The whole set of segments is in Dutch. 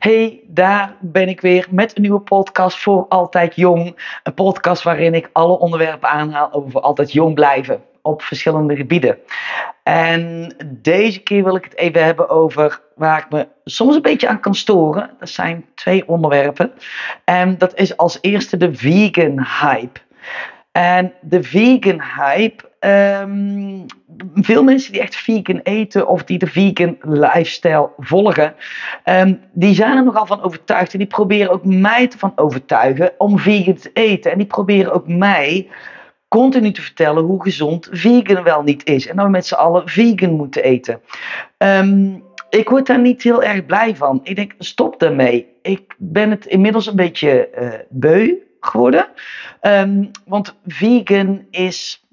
Hey, daar ben ik weer met een nieuwe podcast voor Altijd Jong. Een podcast waarin ik alle onderwerpen aanhaal over altijd jong blijven op verschillende gebieden. En deze keer wil ik het even hebben over waar ik me soms een beetje aan kan storen. Dat zijn twee onderwerpen. En dat is als eerste de vegan hype. En de vegan hype. Ehm, veel mensen die echt vegan eten of die de vegan lifestyle volgen, ehm, die zijn er nogal van overtuigd. En die proberen ook mij te van overtuigen om vegan te eten. En die proberen ook mij continu te vertellen hoe gezond vegan wel niet is. En dat we met z'n allen vegan moeten eten. Ehm, ik word daar niet heel erg blij van. Ik denk, stop daarmee. Ik ben het inmiddels een beetje uh, beu geworden. Ehm, want vegan is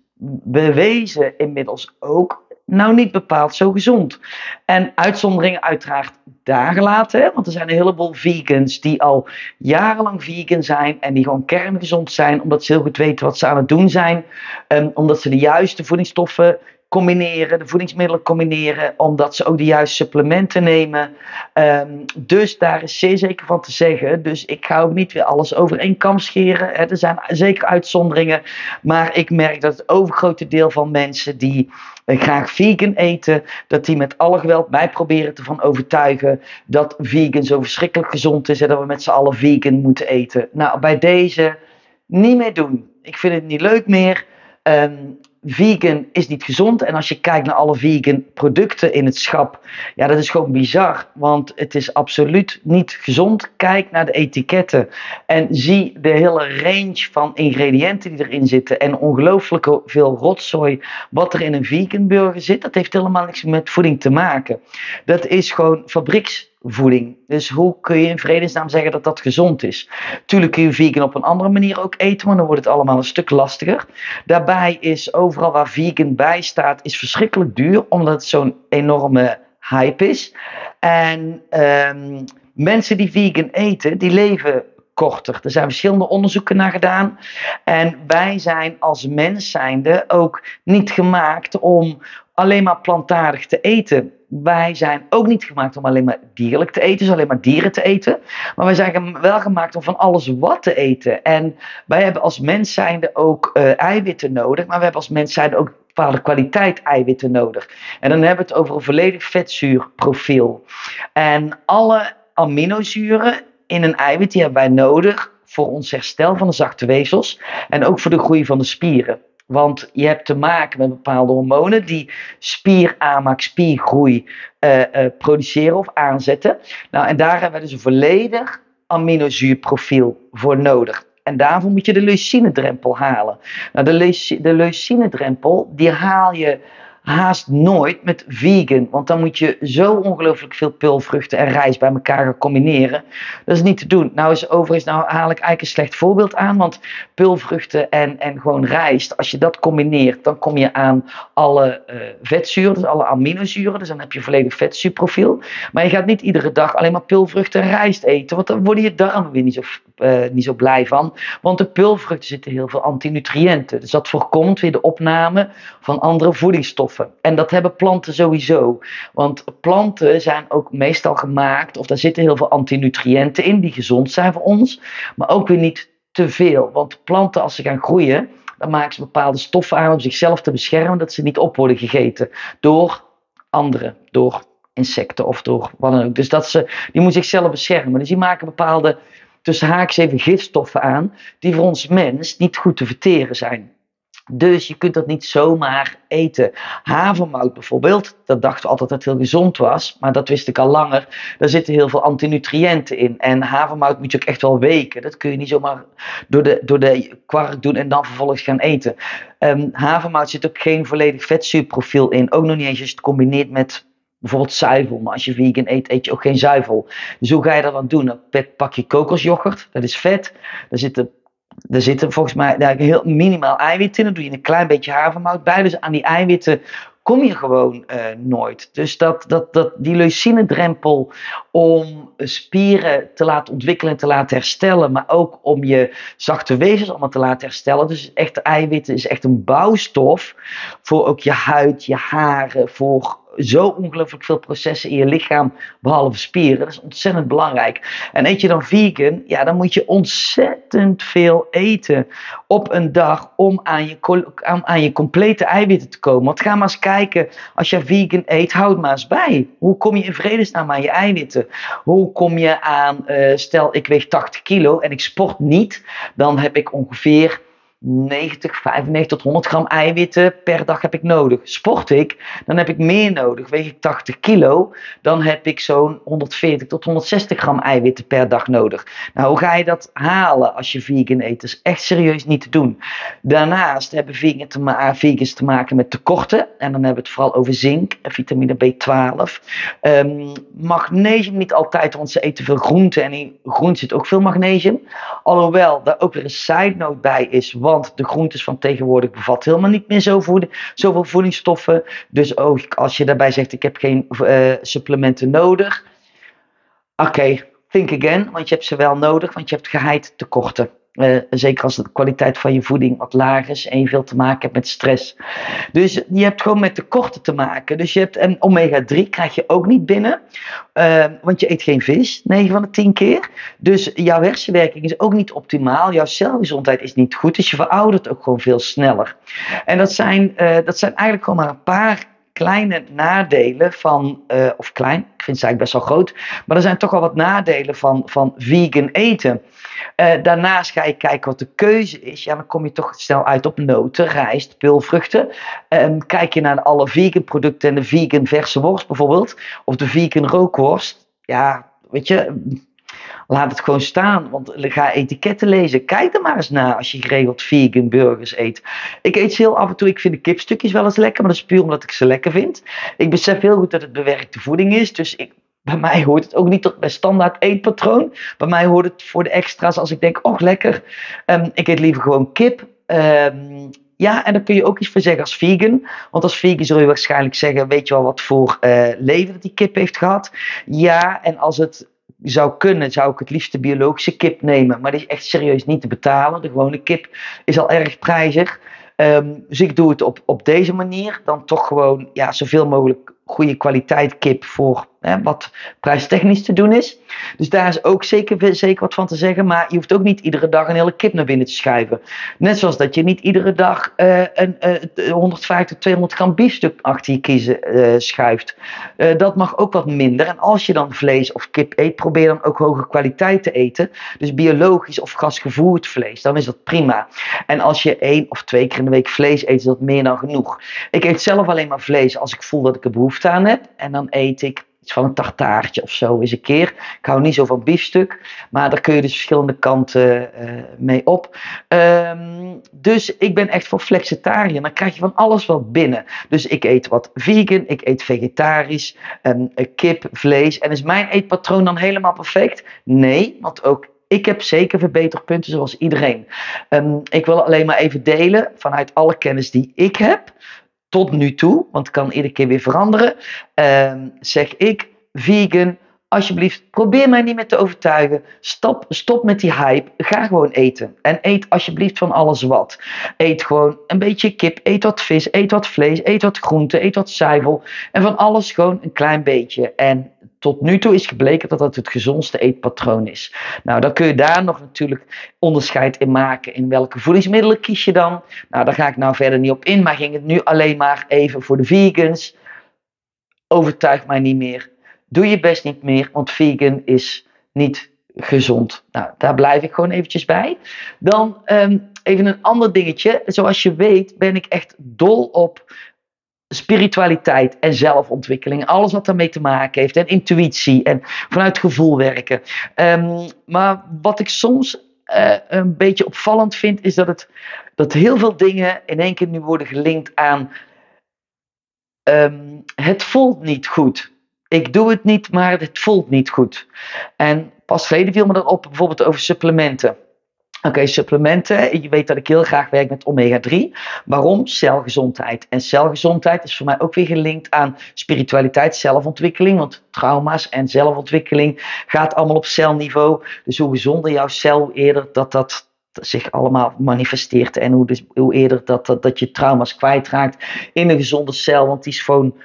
bewezen inmiddels ook nou niet bepaald zo gezond. En uitzonderingen uiteraard daar gelaten. Want er zijn een heleboel vegans die al jarenlang vegan zijn. En die gewoon kerngezond zijn. Omdat ze heel goed weten wat ze aan het doen zijn. Um, omdat ze de juiste voedingsstoffen combineren, de voedingsmiddelen combineren, omdat ze ook de juiste supplementen nemen. Um, dus daar is zeer zeker van te zeggen. Dus ik ga niet weer alles over één kam scheren. Er zijn zeker uitzonderingen, maar ik merk dat het overgrote deel van mensen die eh, graag vegan eten, dat die met alle geweld mij proberen te van overtuigen dat vegan zo verschrikkelijk gezond is en dat we met z'n allen vegan moeten eten. Nou, bij deze niet meer doen. Ik vind het niet leuk meer. Um, vegan is niet gezond. En als je kijkt naar alle vegan producten in het schap, ja, dat is gewoon bizar. Want het is absoluut niet gezond. Kijk naar de etiketten en zie de hele range van ingrediënten die erin zitten. En ongelooflijk veel rotzooi wat er in een vegan burger zit. Dat heeft helemaal niks met voeding te maken. Dat is gewoon fabrieks voeding. Dus hoe kun je in vredesnaam zeggen dat dat gezond is? Tuurlijk kun je vegan op een andere manier ook eten, maar dan wordt het allemaal een stuk lastiger. Daarbij is overal waar vegan bij staat, is verschrikkelijk duur, omdat het zo'n enorme hype is. En um, mensen die vegan eten, die leven korter. Er zijn verschillende onderzoeken naar gedaan. En wij zijn als mens zijnde ook niet gemaakt om alleen maar plantaardig te eten. Wij zijn ook niet gemaakt om alleen maar dierlijk te eten, dus alleen maar dieren te eten. Maar wij zijn wel gemaakt om van alles wat te eten. En wij hebben als mens zijnde ook uh, eiwitten nodig, maar we hebben als mens zijnde ook bepaalde kwaliteit eiwitten nodig. En dan hebben we het over een volledig vetzuurprofiel. En alle aminozuren in een eiwit die hebben wij nodig voor ons herstel van de zachte vezels en ook voor de groei van de spieren. Want je hebt te maken met bepaalde hormonen die spieraanmaak, spiergroei uh, uh, produceren of aanzetten. Nou, en daar hebben we dus een volledig aminozuurprofiel voor nodig. En daarvoor moet je de leucinedrempel halen. Nou, de, de leucinedrempel, die haal je haast nooit met vegan. Want dan moet je zo ongelooflijk veel pulvruchten en rijst bij elkaar gaan combineren. Dat is niet te doen. Nou is overigens, nou haal ik eigenlijk een slecht voorbeeld aan. Want pulvruchten en, en gewoon rijst, als je dat combineert, dan kom je aan alle uh, vetzuren, dus alle aminozuren. Dus dan heb je volledig vetzuurprofiel. Maar je gaat niet iedere dag alleen maar pulvruchten en rijst eten. Want dan worden je darmen weer niet zo, uh, niet zo blij van. Want de pulvruchten zitten heel veel antinutriënten. Dus dat voorkomt weer de opname van andere voedingsstoffen. En dat hebben planten sowieso. Want planten zijn ook meestal gemaakt, of daar zitten heel veel antinutriënten in die gezond zijn voor ons, maar ook weer niet te veel. Want planten, als ze gaan groeien, dan maken ze bepaalde stoffen aan om zichzelf te beschermen, dat ze niet op worden gegeten door anderen, door insecten of door wat dan ook. Dus dat ze, die moeten zichzelf beschermen. Dus die maken bepaalde, tussen haaks even gifstoffen aan, die voor ons mens niet goed te verteren zijn. Dus je kunt dat niet zomaar eten. Havermout bijvoorbeeld, dat dachten we altijd dat het heel gezond was, maar dat wist ik al langer. Daar zitten heel veel antinutriënten in. En havermout moet je ook echt wel weken. Dat kun je niet zomaar door de, door de kwark doen en dan vervolgens gaan eten. Um, havermout zit ook geen volledig vetzuurprofiel in. Ook nog niet eens als je het combineert met bijvoorbeeld zuivel. Maar als je vegan eet, eet je ook geen zuivel. Dus hoe ga je dat dan doen? Pak je kokosjoghurt, dat is vet. Daar zitten er zitten volgens mij daar heel minimaal eiwitten in. Dan doe je een klein beetje havermout bij. Dus aan die eiwitten kom je gewoon uh, nooit. Dus dat, dat, dat, die leucinedrempel om spieren te laten ontwikkelen en te laten herstellen, maar ook om je zachte wezens allemaal te laten herstellen. Dus echt eiwitten is echt een bouwstof voor ook je huid, je haren, voor zo ongelooflijk veel processen in je lichaam, behalve spieren. Dat is ontzettend belangrijk. En eet je dan vegan, ja, dan moet je ontzettend veel eten op een dag om aan je, aan je complete eiwitten te komen. Want ga maar eens kijken, als je vegan eet, houd maar eens bij. Hoe kom je in vredesnaam aan je eiwitten? Hoe kom je aan, uh, stel ik weeg 80 kilo en ik sport niet, dan heb ik ongeveer 90, 95 tot 100 gram eiwitten per dag heb ik nodig. Sport ik, dan heb ik meer nodig. Weeg ik 80 kilo, dan heb ik zo'n 140 tot 160 gram eiwitten per dag nodig. Nou, hoe ga je dat halen als je vegan eet? Dat is echt serieus niet te doen. Daarnaast hebben te vegans te maken met tekorten. En dan hebben we het vooral over zink en vitamine B12. Um, magnesium niet altijd, want ze eten veel groenten. En in groenten zit ook veel magnesium. Alhoewel daar ook weer een side note bij is de groentes van tegenwoordig bevatten helemaal niet meer zoveel voedingsstoffen. Dus ook als je daarbij zegt: Ik heb geen uh, supplementen nodig. Oké, think again, want je hebt ze wel nodig, want je hebt geheid tekorten. Uh, zeker als de kwaliteit van je voeding wat laag is en je veel te maken hebt met stress. Dus je hebt gewoon met tekorten te maken. Dus je hebt, en omega 3 krijg je ook niet binnen, uh, want je eet geen vis, 9 van de 10 keer. Dus jouw hersenwerking is ook niet optimaal, jouw celgezondheid is niet goed, dus je veroudert ook gewoon veel sneller. En dat zijn, uh, dat zijn eigenlijk gewoon maar een paar kleine nadelen van, uh, of klein, ik vind ze eigenlijk best wel groot, maar er zijn toch wel wat nadelen van, van vegan eten. Uh, daarnaast ga je kijken wat de keuze is. Ja, dan kom je toch snel uit op noten, rijst, pulvruchten. Um, kijk je naar alle vegan producten en de vegan verse worst bijvoorbeeld, of de vegan rookworst. Ja, weet je, laat het gewoon staan. Want ga etiketten lezen. Kijk er maar eens naar als je geregeld vegan burgers eet. Ik eet ze heel af en toe. Ik vind de kipstukjes wel eens lekker. Maar dat is puur omdat ik ze lekker vind. Ik besef heel goed dat het bewerkte voeding is. Dus ik, bij mij hoort het ook niet tot mijn standaard eetpatroon. Bij mij hoort het voor de extra's als ik denk, oh lekker. Um, ik eet liever gewoon kip. Um, ja, en daar kun je ook iets voor zeggen als vegan. Want als vegan zul je waarschijnlijk zeggen: Weet je wel wat voor uh, leven dat die kip heeft gehad? Ja, en als het zou kunnen, zou ik het liefst de biologische kip nemen. Maar die is echt serieus niet te betalen. De gewone kip is al erg prijzig. Um, dus ik doe het op, op deze manier. Dan toch gewoon ja, zoveel mogelijk goede kwaliteit kip voor hè, wat prijstechnisch te doen is. Dus daar is ook zeker, zeker wat van te zeggen. Maar je hoeft ook niet iedere dag een hele kip naar binnen te schuiven. Net zoals dat je niet iedere dag uh, een uh, 150, 200 gram biefstuk achter je kiezen uh, schuift. Uh, dat mag ook wat minder. En als je dan vlees of kip eet, probeer dan ook hoge kwaliteit te eten. Dus biologisch of gasgevoerd vlees. Dan is dat prima. En als je één of twee keer in de week vlees eet, is dat meer dan genoeg. Ik eet zelf alleen maar vlees als ik voel dat ik er behoefte aan heb. En dan eet ik van een tartaartje of zo eens een keer. Ik hou niet zo van biefstuk, maar daar kun je dus verschillende kanten uh, mee op. Um, dus ik ben echt voor flexitariër. Dan krijg je van alles wel binnen. Dus ik eet wat vegan, ik eet vegetarisch, um, kip, vlees. En is mijn eetpatroon dan helemaal perfect? Nee, want ook ik heb zeker verbeterpunten zoals iedereen. Um, ik wil alleen maar even delen vanuit alle kennis die ik heb tot nu toe, want het kan iedere keer weer veranderen, uh, zeg ik, vegan, alsjeblieft, probeer mij niet meer te overtuigen. Stop, stop met die hype. Ga gewoon eten. En eet alsjeblieft van alles wat. Eet gewoon een beetje kip, eet wat vis, eet wat vlees, eet wat groente, eet wat zuivel. En van alles gewoon een klein beetje. En tot nu toe is gebleken dat dat het gezondste eetpatroon is. Nou, dan kun je daar nog natuurlijk onderscheid in maken. In welke voedingsmiddelen kies je dan? Nou, daar ga ik nou verder niet op in, maar ging het nu alleen maar even voor de vegans. Overtuig mij niet meer. Doe je best niet meer, want vegan is niet gezond. Nou, daar blijf ik gewoon eventjes bij. Dan um, even een ander dingetje. Zoals je weet ben ik echt dol op spiritualiteit en zelfontwikkeling. Alles wat daarmee te maken heeft. En intuïtie en vanuit gevoel werken. Um, maar wat ik soms uh, een beetje opvallend vind, is dat, het, dat heel veel dingen in één keer nu worden gelinkt aan. Um, het voelt niet goed. Ik doe het niet, maar het voelt niet goed. En pas geleden viel me dat op, bijvoorbeeld over supplementen. Oké, okay, supplementen. Je weet dat ik heel graag werk met omega-3. Waarom? Celgezondheid. En celgezondheid is voor mij ook weer gelinkt aan spiritualiteit, zelfontwikkeling. Want trauma's en zelfontwikkeling gaat allemaal op celniveau. Dus hoe gezonder jouw cel, eerder dat dat zich allemaal manifesteert. En hoe, dus, hoe eerder dat, dat, dat je trauma's kwijtraakt in een gezonde cel. Want die is gewoon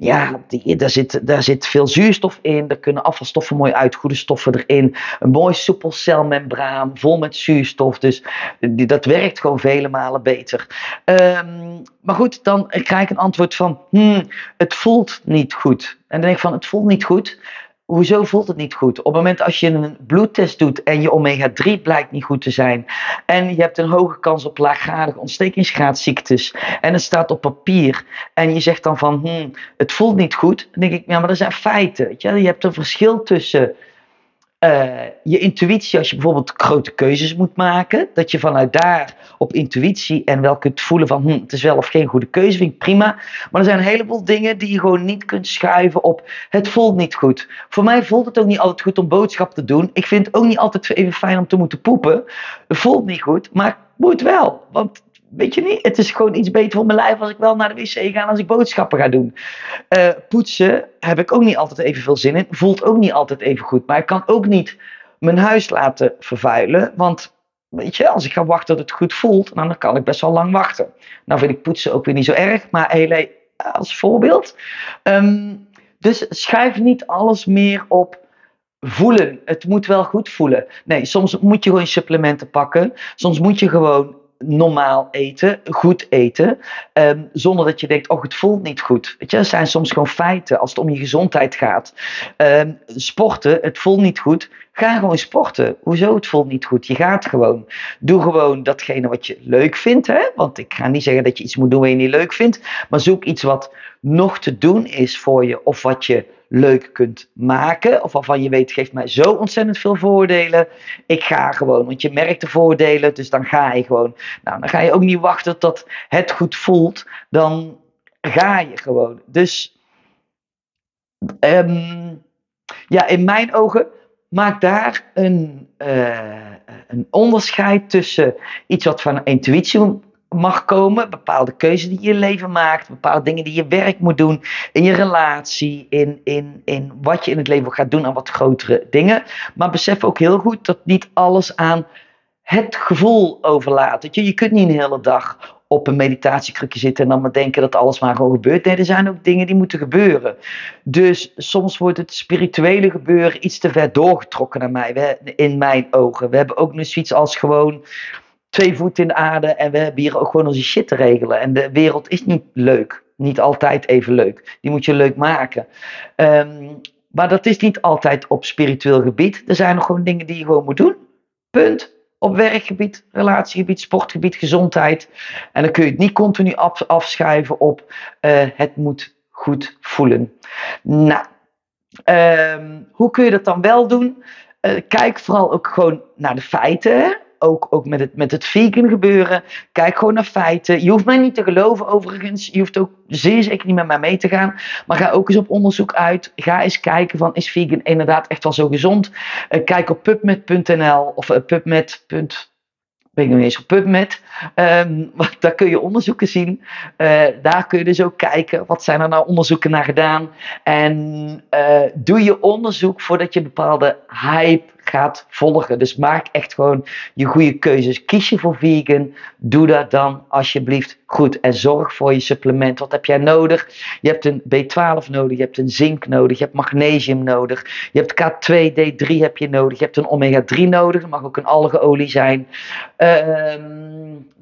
ja, die, daar, zit, daar zit veel zuurstof in. Er kunnen afvalstoffen mooi uit, goede stoffen erin. Een mooi soepel celmembraan, vol met zuurstof. Dus die, dat werkt gewoon vele malen beter. Ehm, maar goed, dan krijg ik een antwoord van, hmm, het voelt niet goed. En dan denk ik van, het voelt niet goed hoezo voelt het niet goed? Op het moment als je een bloedtest doet en je omega-3 blijkt niet goed te zijn. En je hebt een hoge kans op laaggradige ontstekingsgraadzziektes. En het staat op papier. En je zegt dan van, hmm, het voelt niet goed. Dan denk ik, ja, maar dat zijn feiten. Je hebt een verschil tussen uh, je intuïtie, als je bijvoorbeeld grote keuzes moet maken, dat je vanuit daar op intuïtie en wel kunt voelen van hm, het is wel of geen goede keuze, vind ik prima. Maar er zijn een heleboel dingen die je gewoon niet kunt schuiven op het voelt niet goed. Voor mij voelt het ook niet altijd goed om boodschap te doen. Ik vind het ook niet altijd even fijn om te moeten poepen. Het voelt niet goed, maar moet wel. Want weet je niet, het is gewoon iets beter voor mijn lijf als ik wel naar de wc ga als ik boodschappen ga doen. Uh, poetsen heb ik ook niet altijd even veel zin in. Voelt ook niet altijd even goed. Maar ik kan ook niet mijn huis laten vervuilen. Want weet je, als ik ga wachten dat het goed voelt, dan kan ik best wel lang wachten. Nou vind ik poetsen ook weer niet zo erg. Maar hele, als voorbeeld. Um, dus schuif niet alles meer op voelen. Het moet wel goed voelen. Nee, soms moet je gewoon supplementen pakken. Soms moet je gewoon normaal eten, goed eten, ehm, zonder dat je denkt, oh het voelt niet goed. Weet je, dat zijn soms gewoon feiten als het om je gezondheid gaat. Ehm, sporten, het voelt niet goed, ga gewoon sporten. Hoezo het voelt niet goed? Je gaat gewoon. Doe gewoon datgene wat je leuk vindt, hè? want ik ga niet zeggen dat je iets moet doen wat je niet leuk vindt, maar zoek iets wat nog te doen is voor je of wat je leuk kunt maken. Of waarvan je weet, geeft mij zo ontzettend veel voordelen. Ik ga gewoon, want je merkt de voordelen, dus dan ga je gewoon. Nou, dan ga je ook niet wachten tot het goed voelt. Dan ga je gewoon. Dus ehm, ja, in mijn ogen maak daar een, uh, een onderscheid tussen iets wat van intuïtie mag komen. Bepaalde keuzes die je leven maakt. Bepaalde dingen die je werk moet doen. In je relatie. In, in, in wat je in het leven gaat doen aan wat grotere dingen. Maar besef ook heel goed dat niet alles aan het gevoel overlaat. je, je kunt niet een hele dag op een meditatiekrukje zitten en dan maar denken dat alles maar gewoon gebeurt. Nee, er zijn ook dingen die moeten gebeuren. Dus soms wordt het spirituele gebeuren iets te ver doorgetrokken naar mij, in mijn ogen. We hebben ook nog zoiets als gewoon twee voeten in de aarde en we hebben hier ook gewoon onze shit te regelen. En de wereld is niet leuk. Niet altijd even leuk. Die moet je leuk maken. Ehm, maar dat is niet altijd op spiritueel gebied. Er zijn nog gewoon dingen die je gewoon moet doen. Punt. Op werkgebied, relatiegebied, sportgebied, gezondheid. En dan kun je het niet continu af, afschuiven op uh, het moet goed voelen. Nou, um, hoe kun je dat dan wel doen? Uh, kijk vooral ook gewoon naar de feiten ook, ook met, het, met het vegan gebeuren. Kijk gewoon naar feiten. Je hoeft mij niet te geloven overigens. Je hoeft ook zeer zeker niet met mij mee te gaan. Maar ga ook eens op onderzoek uit. Ga eens kijken van is vegan inderdaad echt wel zo gezond. Uh, kijk op pubmed.nl of uh, pubmed ben ik eens op PubMed. Um, daar kun je onderzoeken zien. Uh, daar kun je dus ook kijken, wat zijn er nou onderzoeken naar gedaan. En doe je onderzoek voordat je bepaalde hype gaat volgen. Dus maak echt gewoon je goede keuzes. Kies je voor vegan, doe dat dan alsjeblieft goed. En zorg voor je supplement. Wat heb jij nodig? Je hebt een B12 nodig, je hebt een zink nodig, je hebt magnesium nodig. Je hebt K2, D3 heb je nodig, je hebt een omega 3 nodig. Dat mag ook een algeolie zijn. Ehm,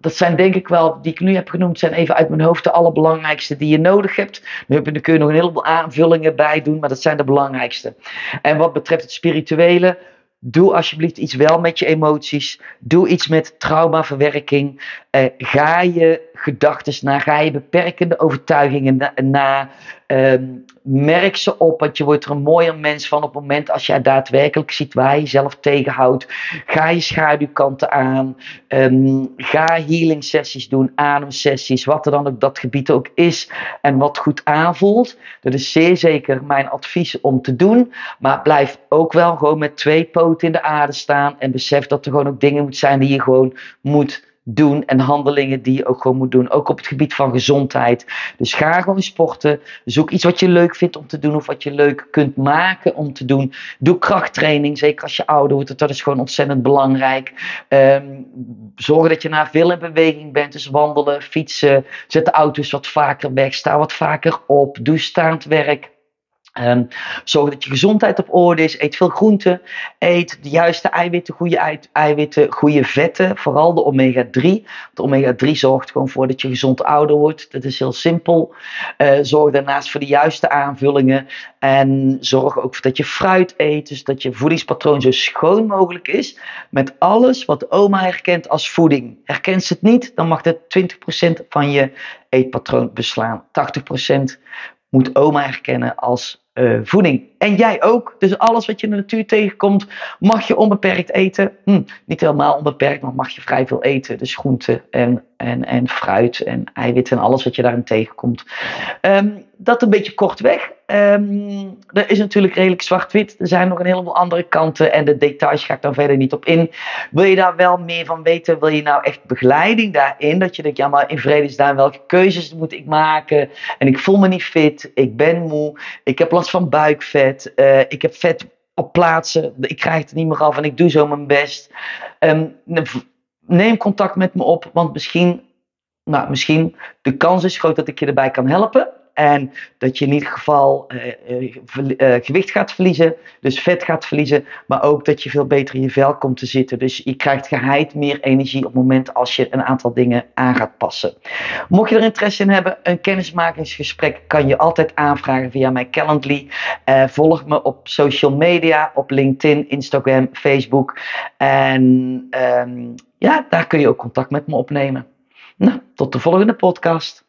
dat zijn denk ik wel, die ik nu heb genoemd, zijn even uit mijn hoofd de allerbelangrijkste die je nodig hebt. Nu kun je nog een heleboel aanvullingen bij doen, maar dat zijn de belangrijkste. En wat betreft het spirituele, Doe alsjeblieft iets wel met je emoties. Doe iets met traumaverwerking. Uh, ga je gedachten na. Ga je beperkende overtuigingen na. um, merk ze op, want je wordt er een mooier mens van op het moment als je daadwerkelijk ziet waar je jezelf tegenhoudt. Ga je schaduwkanten aan. Um, ga healing sessies doen, ademsessies, wat er dan ook dat gebied ook is en wat goed aanvoelt. Dat is zeer zeker mijn advies om te doen. Maar blijf ook wel gewoon met twee poten in de aarde staan en besef dat er gewoon ook dingen moeten zijn die je gewoon moet doen en handelingen die je ook gewoon moet doen. Ook op het gebied van gezondheid. Dus ga gewoon sporten. Zoek iets wat je leuk vindt om te doen of wat je leuk kunt maken om te doen. Doe krachttraining, zeker als je ouder wordt. Dat is gewoon ontzettend belangrijk. Um, zorg dat je naar veel in beweging bent. Dus wandelen, fietsen. Zet de auto's wat vaker weg. Sta wat vaker op. Doe staand werk. Um, zorg dat je gezondheid op orde is. Eet veel groenten. Eet de juiste eiwitten, goede eiwitten, goede vetten. Vooral de omega-3. De omega-3 zorgt gewoon voor dat je gezond ouder wordt. Dat is heel simpel. Uh, zorg daarnaast voor de juiste aanvullingen. En zorg ook dat je fruit eet. Dus dat je voedingspatroon zo schoon mogelijk is. Met alles wat oma herkent als voeding. Herkent ze het niet, dan mag dat 20% van je eetpatroon beslaan. 80% moet oma herkennen als uh, voeding. En jij ook. Dus alles wat je in de natuur tegenkomt, mag je onbeperkt eten. Hm, niet helemaal onbeperkt, maar mag je vrij veel eten. Dus groenten en, en, en fruit en eiwitten en alles wat je daarin tegenkomt. Um, dat een beetje kortweg. Um, er is natuurlijk redelijk zwart-wit. Er zijn nog een heleboel andere kanten. En de details ga ik daar verder niet op in. Wil je daar wel meer van weten? Wil je nou echt begeleiding daarin? Dat je denkt, ja, maar in vredesnaam, welke keuzes moet ik maken? En ik voel me niet fit. Ik ben moe. Ik heb last van buikvet. Uh, ik heb vet op plaatsen. Ik krijg het niet meer af en ik doe zo mijn best. Um, neem contact met me op. Want misschien, nou, misschien de kans is groot dat ik je erbij kan helpen. En dat je in ieder geval uh, uh, gewicht gaat verliezen, dus vet gaat verliezen, maar ook dat je veel beter in je vel komt te zitten. Dus je krijgt geheid meer energie op het moment als je een aantal dingen aan gaat passen. Mocht je er interesse in hebben, een kennismakingsgesprek kan je altijd aanvragen via mijn Calendly. Volg me op social media, op LinkedIn, Instagram, Facebook. En um, ja, daar kun je ook contact met me opnemen. Nou, tot de volgende podcast.